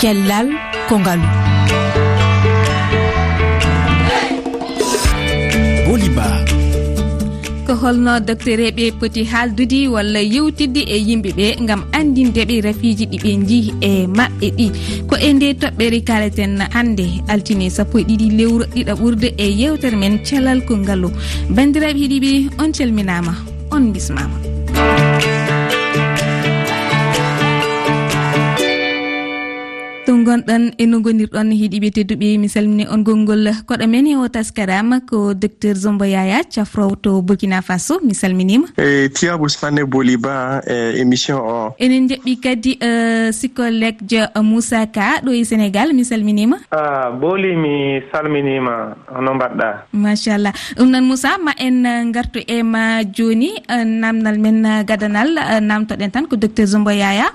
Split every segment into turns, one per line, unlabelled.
cellal ko ngalu
bolima
ko holno docteur eɓe poti haaldude walla yewtidde e yimɓeɓe gam andindeɓe rafiji ɗiɓe jii e maɓɓe ɗi. Ko e nde toɓɓere kaleten hande altine sappo e ɗiɗi lewru e ɗiɗa ɓurde e yewtere men cellal ko ngalu bandiraɓe heeɗiɓe on calminama on bismama. gonɗon e no gonirɗon hiɗiɓe tedduɓe mi salmini on gongol koɗo men. E o taskarama ko docteur zombo yaya cafrow to burkina faso mi salminima.
E tiyabou sanne boliba e émission o.
Enen jaɓɓi kadi e, sikolleje moussa ka ɗo e sénégal mi salminima.
A booli mi salminima hono mbaɗɗa.
Machallah. Ɗum noon moussa ma en gartu e ma joni e namdal men gadanal e namtoɗen tan ko docteur zombo yaya.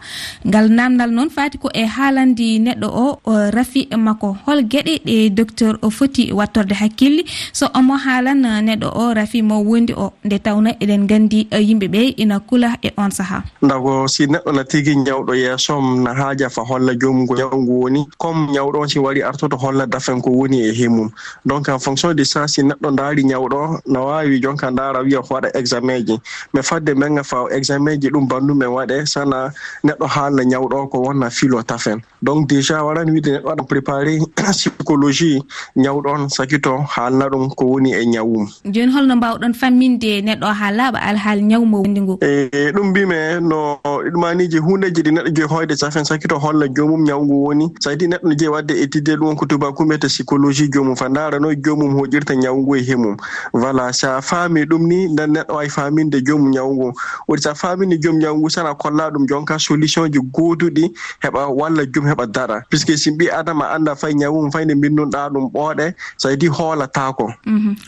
Ngal namdal noon fati ko e haalandi neɗɗo neɗɗo o rafi makko hol gueɗe ɗe docteur o foti wattorde hakkille. So omo haalan neɗɗo o rafi mo wondi o nde tawna eɗen gandi e yimɓeɓe ina kula e on saaha
dago si neɗɗo na tigui ñawɗo yeesom na haaja fa holla jomugo ñawgu woni comme ñawɗo on si wari artoto holla dafen ko woni e himum donc en fonction de ça si neɗɗo daari ñawɗo na wawi jonka daara wiya ko waɗa examen ji. Mais fadde menga fa examen ji ɗum bandumen waɗe sana neɗɗo haalna ñawɗo ko wonna filo tafen. Donc déjà déjà waran wiide neɗɗo waɗa préparé psychologie ñawɗon sakito haalna ɗum ko woni e ñawum
joni holno mbawɗon famminde neɗɗo ha laaɓa alhaal ñawmo wondi ngu.
E, e ɗum mbimi no ɗumaniji hundeji ɗi neɗɗo joyi hoyde safen sakito holla jomum ñawgu woni. Saydi neɗɗo no jeeyi wadde e étudie ɗum ko tubaku mbiyete psychologie jomum. Fa ndaara jomum hoƴirta ñawngu e himum voilà sa faami ɗum ni nden neɗɗo wawi faminde jomum ñawngu woɗi sa faminde jom ñawngu sana kolla ɗum jonka solution ji goduɗi heɓa walla jom heɓa daɗa heɓata puisque si ɓi adama anda fay ñawum fay nde binnunɗa ɗum ɓooɗe so edi hoolatakon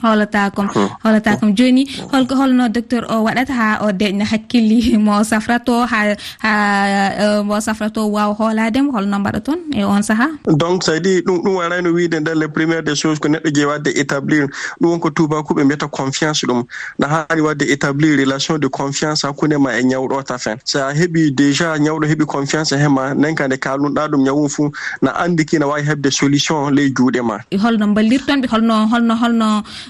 hoolatakom
mhm, hoolatakom hmm. joni holko holno docteur o waɗata ha o deƴna hakkilli mo safrato ha ha eh, mo safrato wawa hoolademo holno mbaɗa toon e on saaha
donc so idi ɗum ɗum warayno wiide nder les premiére des choses ko neɗɗo jeeyi wadde établir ɗum wonko tubakuɓe mbiyata confiance ɗum. Na hani wadde établir relation de confiance hakkunde ma e ñawɗo tafen sa heeɓi déjà ñawɗo heeɓi confiance e hema nen kande kalnuɗa ɗum ñawum fuu na anndi kina waawi heɓde solution ley juuɗe ma.
E holno ballirtonɓe holno holno holno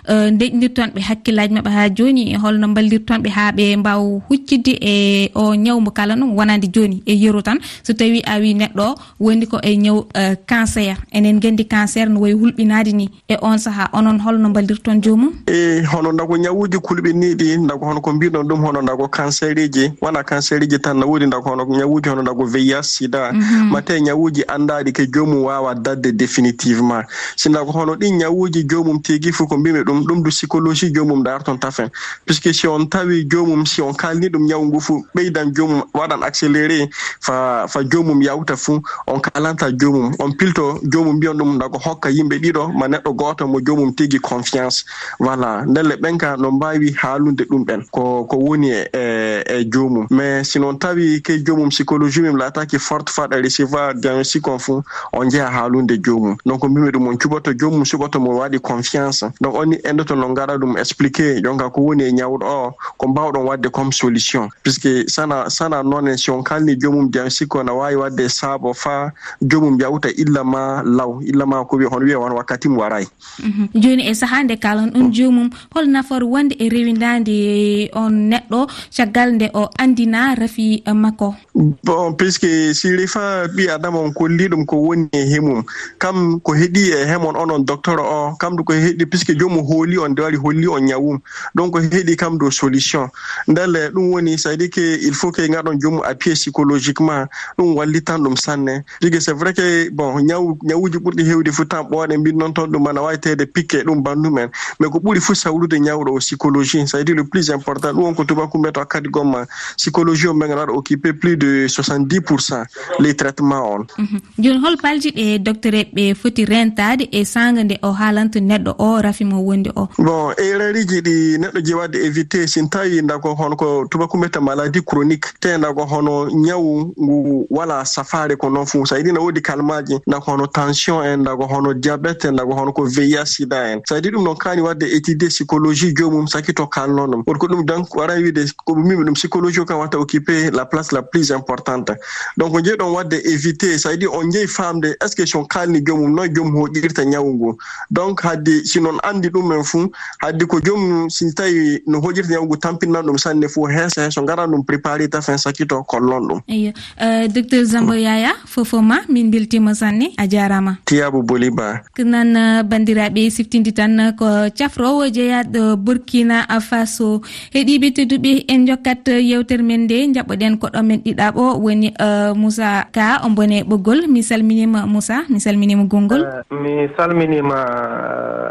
e, deƴdirtonɓe hakkillaji maɓɓe haa jooni e holno ballirtonɓe haa ɓe mbaw huccidde e o ñawmo kala noon wonande jooni e yeru tan. So tawi a wi neɗɗo o woni ko e ñaw e, cancer. Enen nganndi cancer no wayi hulɓinaade ni. E on sahaa onon holno ballirton joomum?
E hono ndago ñawuuji kulɓiniiɗi ndago hono ko mbiɗon ɗum hono ndago cancer iji wona cancer iji tan no woodi ndago hono ñawuuji hono ndago veya sida. Mhm. Ma tawi ñawuuji anndaɗi ke joomum wawa dadde définitivement. Sinno ko hono ɗin ñawuji joomum tigi fof ko mbimi ɗum ɗum du psychologie joomum darton tafen. Puisque si on tawi joomum si on kalni ɗum ñawu ngu fuu ɓeydan joomum waɗan accéléré fa fa joomum yawta fuu on kalanta joomum. On pilto joomum mbiyon ɗum dago hokka yimɓe ɗiɗo ma neɗɗo goto mo joomum tigi confiance. Voilà. Ndelle ɓen ka no mbawi haalunde ɗum ɓen ko ko woni e e, e joomum. Mais sinon tawi ke joomum psychologie mum laataki forte faɗa recevoir diagnostic ko fuu on jeeha haalunde jomum donc mbimi ɗum on cuɓoto jomum suɓoto mo waɗi confiance. Donc onni ende to no ngaɗa ɗum expliqué jonka ko woni e ñawɗo o ko mbawɗon wadde comme solution. Puisque sana sana noon si on kalni jomum jam sikko na wawi wadde saaɓo fa jomum yawta illa ma law illa ma ko wiya hono wiya won wakkati mo waray.
Mhm. Joni e saaha nde kalan ɗum jomum hol nafoore wonde e rewidade on neɗɗo caggal nde o andina rafi makko.
Bon puisque si refa ɓi adama on kolli holli ɗum ko woni e hemum. Kam ko heɗi e hemon onon docteur o kamdu ko heɗi puisque jomum hooli on nde wari holli on ñawum donc ko heɗi kam dow solution. Ndele eh, ɗum woni ça di que il faut que gaɗon jomum appuyé psychologiquement. Ɗum wallitan ɗum sanne. Jogui c'est vrai que bon ñaw ñawuji ɓurɗi hewde fo tan ɓooɗe mbin noon toon ɗum ana wawi tede pikke ɗum bandumen mais ko ɓuuri fo sawrude ñawɗo o psychologie. Ça di le plus important ɗum won ko tubaku mbiyato akkadi gomma. Psychologie o mbegaɗa waɗa occupé plus de 70 pourcent les traitement on.
Mm -hmm. joni hol palji ɗe doctereɓe ɓe foti rentade e sanga nde o haalanta neɗɗo o rafimo wondi o.
Bon errariji ɗi neɗɗo ji wadde évité e sin tawi dago hono ko tubakumbeta maladie chronique te dago hono ñawu ngu wala safare ko noon fuu. Sa yiɗi no woodi kalmaji dago hono tension en dago hono diabéte en dago hono ko veilla sida en. Sa yiɗi ɗum noon kani wadde étudie psychologie jomum sakito kalno ɗum ko ɗum donc waran wiide ko mimi ɗum psychologie o kam watta occupé la place la plus importante. Donc jeeɗon wadde e évité sa yiɗi kadi on jehi famde est ce que son kalni jomum noy jomum hoƴirta ñawu ngu donc haddi sinon andi ɗumen fuu haddi ko jomum si tawi no hoƴirta ñawu ngu tampinnan ɗum sanne fuu heesa heeso ngaran ɗum préparé tafen sakkito kollon ɗum.
Eyo. Euh, docteur zambo yaya fofo ma min beltima sanne a jarama
tiyabo boli ba.
Nan euh, bandiraɓe siftindi tan ko cafrowo jeeyaɗo euh, burkina faso. Heeɗiɓe tedduɓe en jokkat yewtere men nde jaɓɓoɗen koɗo men ɗiɗaɓo woni uh, moussa ka o bone ɓoggol. gongol mi salminima moussa mi salminima gongol. Eh,
mi salminima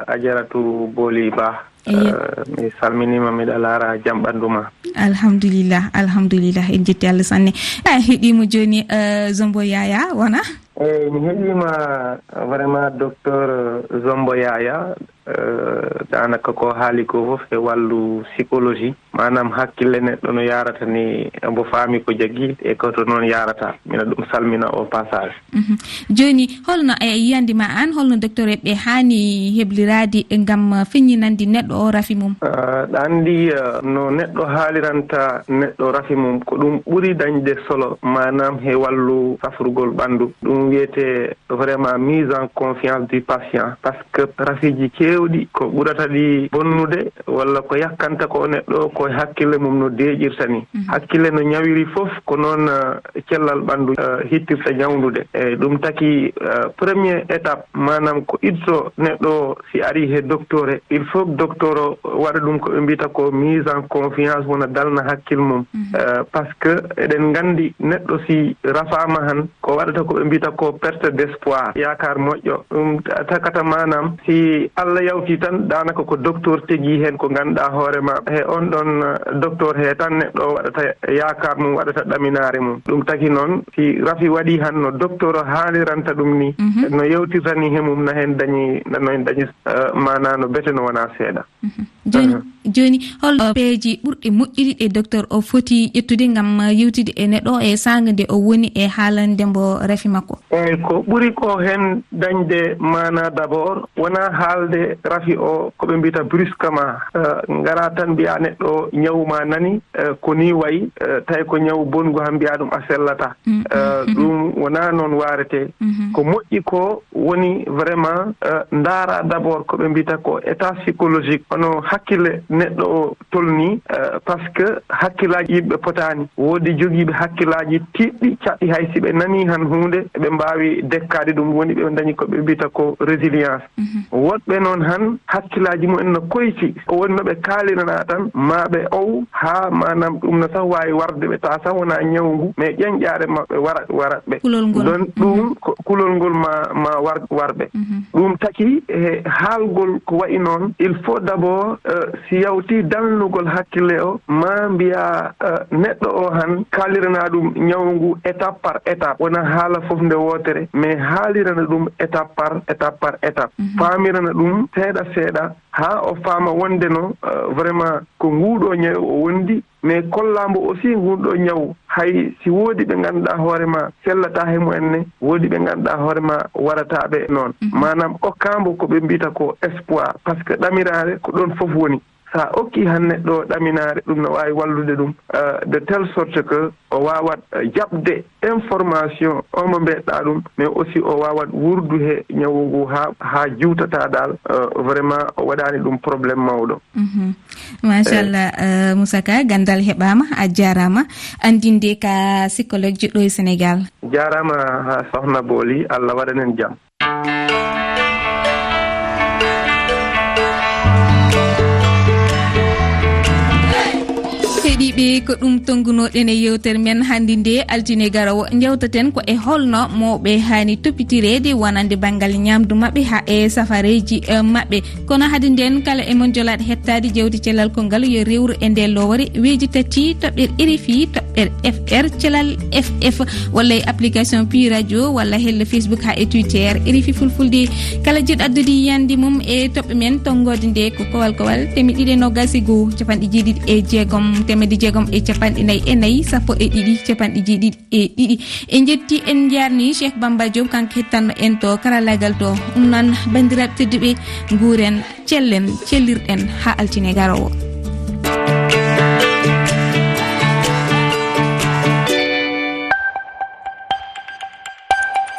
eh, ajaratu booli ba. Eh, mi salminima miɗa laara jam ɓanndu ma.
Alhamdulillah alhamdulillah en jetti allah sanne. E, A heeɗima joni zombo yaya wona?
Eyi mi heeɗima vraiment docteur zombo yaya. Eh, danaka ko haali ko fof e wallu psychologie. Manam hakkille neɗɗo no yarata ni mbo faami ko jagii e koto noon yarata mina ɗum salmina o passage.
Mhm. Joni holno e yiyandima an holno docteur eɓe hani heblirade gam feññinandi neɗɗo o rafi mum?
Eh, ɗa andi eh, no neɗɗo haaliranta neɗɗo rafi mum ko ɗum ɓuri dañde solo manam he wallu safrugol ɓandu ɗum wiyete vraiment mise en confiance du patient par ce que rafiji kew feewɗi ko ɓurata ɗi bonnude walla ko yakkanta ko neɗɗo koye hakkille mum no deeƴirta ni. Mhm. Hakkille no ñawiri fof ko noon eh, cellal ɓanndu eh, hittirta ñawndude eyi ɗum taki eh, premier étape manam ko itto neɗɗo si ari he docteur e il faut docteur o waɗa ɗum ko ɓe mbiyata ko mise en confiance wona dalna hakkille mum. Mhm. Par ce que eɗen nganndi neɗɗo si rafama han ko waɗata ko ɓe mbiyata ko perte d' espoir yakar moƴƴo. Ɗum takata manam si allah yawti tan danaka ko docteur tegui hen ko ganduɗa hoorema he on ɗon uh, docteur he tan neɗɗo waɗata yakar mum waɗata ɗaminare mum. Ɗum taki noon si rafi waɗi han no docteur o haaliranta ɗum ni mhm. no yewtirtani he mum na hen dañi no hen dañi uh, mana no bete no wona seeɗa.
Mhm. joni joni hol peeji ɓurɗi moƴƴiɗi ɗe docteur o foti ƴettude gam yewtide e neɗɗo e sanga nde o woni e haalande mbo rafi makko.
Eyyi ko ɓuri ko hen dañde mana d' abord wona haalde rafi o koɓe mbiyata brusquement gara tan mbiya neɗɗo ñawu ma nani e, ko ni wayi e, tawi ko ñawu bongu han mbiya ɗum a sellata. Mm, mm, e, mm, ɗum wona noon warete ko moƴƴi ko woni vraiment ndaara d' abord koɓe mbiyata ko état psychologique. Hono hakkille neɗɗo o tolni euh, par ce que hakkillaji yimɓe potani. Woodi jogiiɓe hakkillaji tiɗɗi caɗɗi hay si ɓe nani han hunde ɓe mbawi dekkade ɗum woni ɓe dañi koɓe mbiyata ko résilience. Mm -hmm. woɗɓe noon han hakkillaji mumen no koyti. Woni no ɓe kaalinana tan ma ɓe ow ha manam ɗum no sah wawi warde ɓe. Tawa sah wona ñawu ngu mais ƴeñƴaare maɓɓe warat warat ɓe. Don ɗum kulol ngol ma mhm. ma war warɓe. Mhm. Ɗum taki e haalgol ko wayi noon il faut d' abord Eh, si yawti dalnugol hakkille o ma mbiya eh, neɗɗo o han kaalirana ɗum ñawu ngu étape par étape. Wona haala fof nde wootere mais haalirana ɗum étape par étape par étape. Mhm. Faamirana ɗum seeɗa seeɗa haa o faama wonde no eh, vraiment ko nguuɗo ñaw o wondi mais kollaambo aussi ngunɗo ñaw hay si woodi ɓe ngannduɗaa hoore ma sellata he mumen ne woodi ɓe ngannduɗaa hoore ma warataaɓe noon. Mhm. Manam okkaambo ko ɓe mbiyata ko espoir par ce que ɗamiraare ko ɗon fof woni. so a okki han neɗɗo ɗaminaare ɗum no waawi wallude ɗum euh, de telle sorte que o waawat euh, jaɓde information omo mbeɗɗaa ɗum mais aussi o waawat wurdu he ñawu ngu haa haa juutataa dal euh, vraiment o waɗaani ɗum probléme mawɗo.
Mhm. Machallah moussa ka ganndal heɓaama a jaaraama anndinde ka psychologue jiɗɗo e sénégal.
Jaaraama haa sohna booli allah waɗanen jam
musidɓe ko ɗum tongunoɗen e yewtere men hannde nde altine garowo jewtaten ko e holno mawɓe hani toppitirede wonande banggal ñamdu mabɓe ha e safareji e, mabɓe kono haade nden kala emon jolaɗe hettade jewdi cellal kolngal yo rewru e nde lowore weji tati toɓɓere rfi toɓɓere fr cellal ff walla e application pi radio walla helle facebook ha e twitter. Rfi fulfulde kala jiɗo addude yiyande mum e toɓɓe men tonggode nde ko kowal kowal temi ɗiɗi e nogas goho capanɗe jeeɗiɗi e jeegom temedde jeegom e capanɗe nayyi e nayyi sappo e ɗiɗi capanɗe jeeɗiɗi e ɗiɗi. En jetti en jarni cheikh bamba diom kanko hettanno en to karallagal to ɗum noon bandiraɓe tedduɓe guuren cellen cellirɗen ha altine garowo.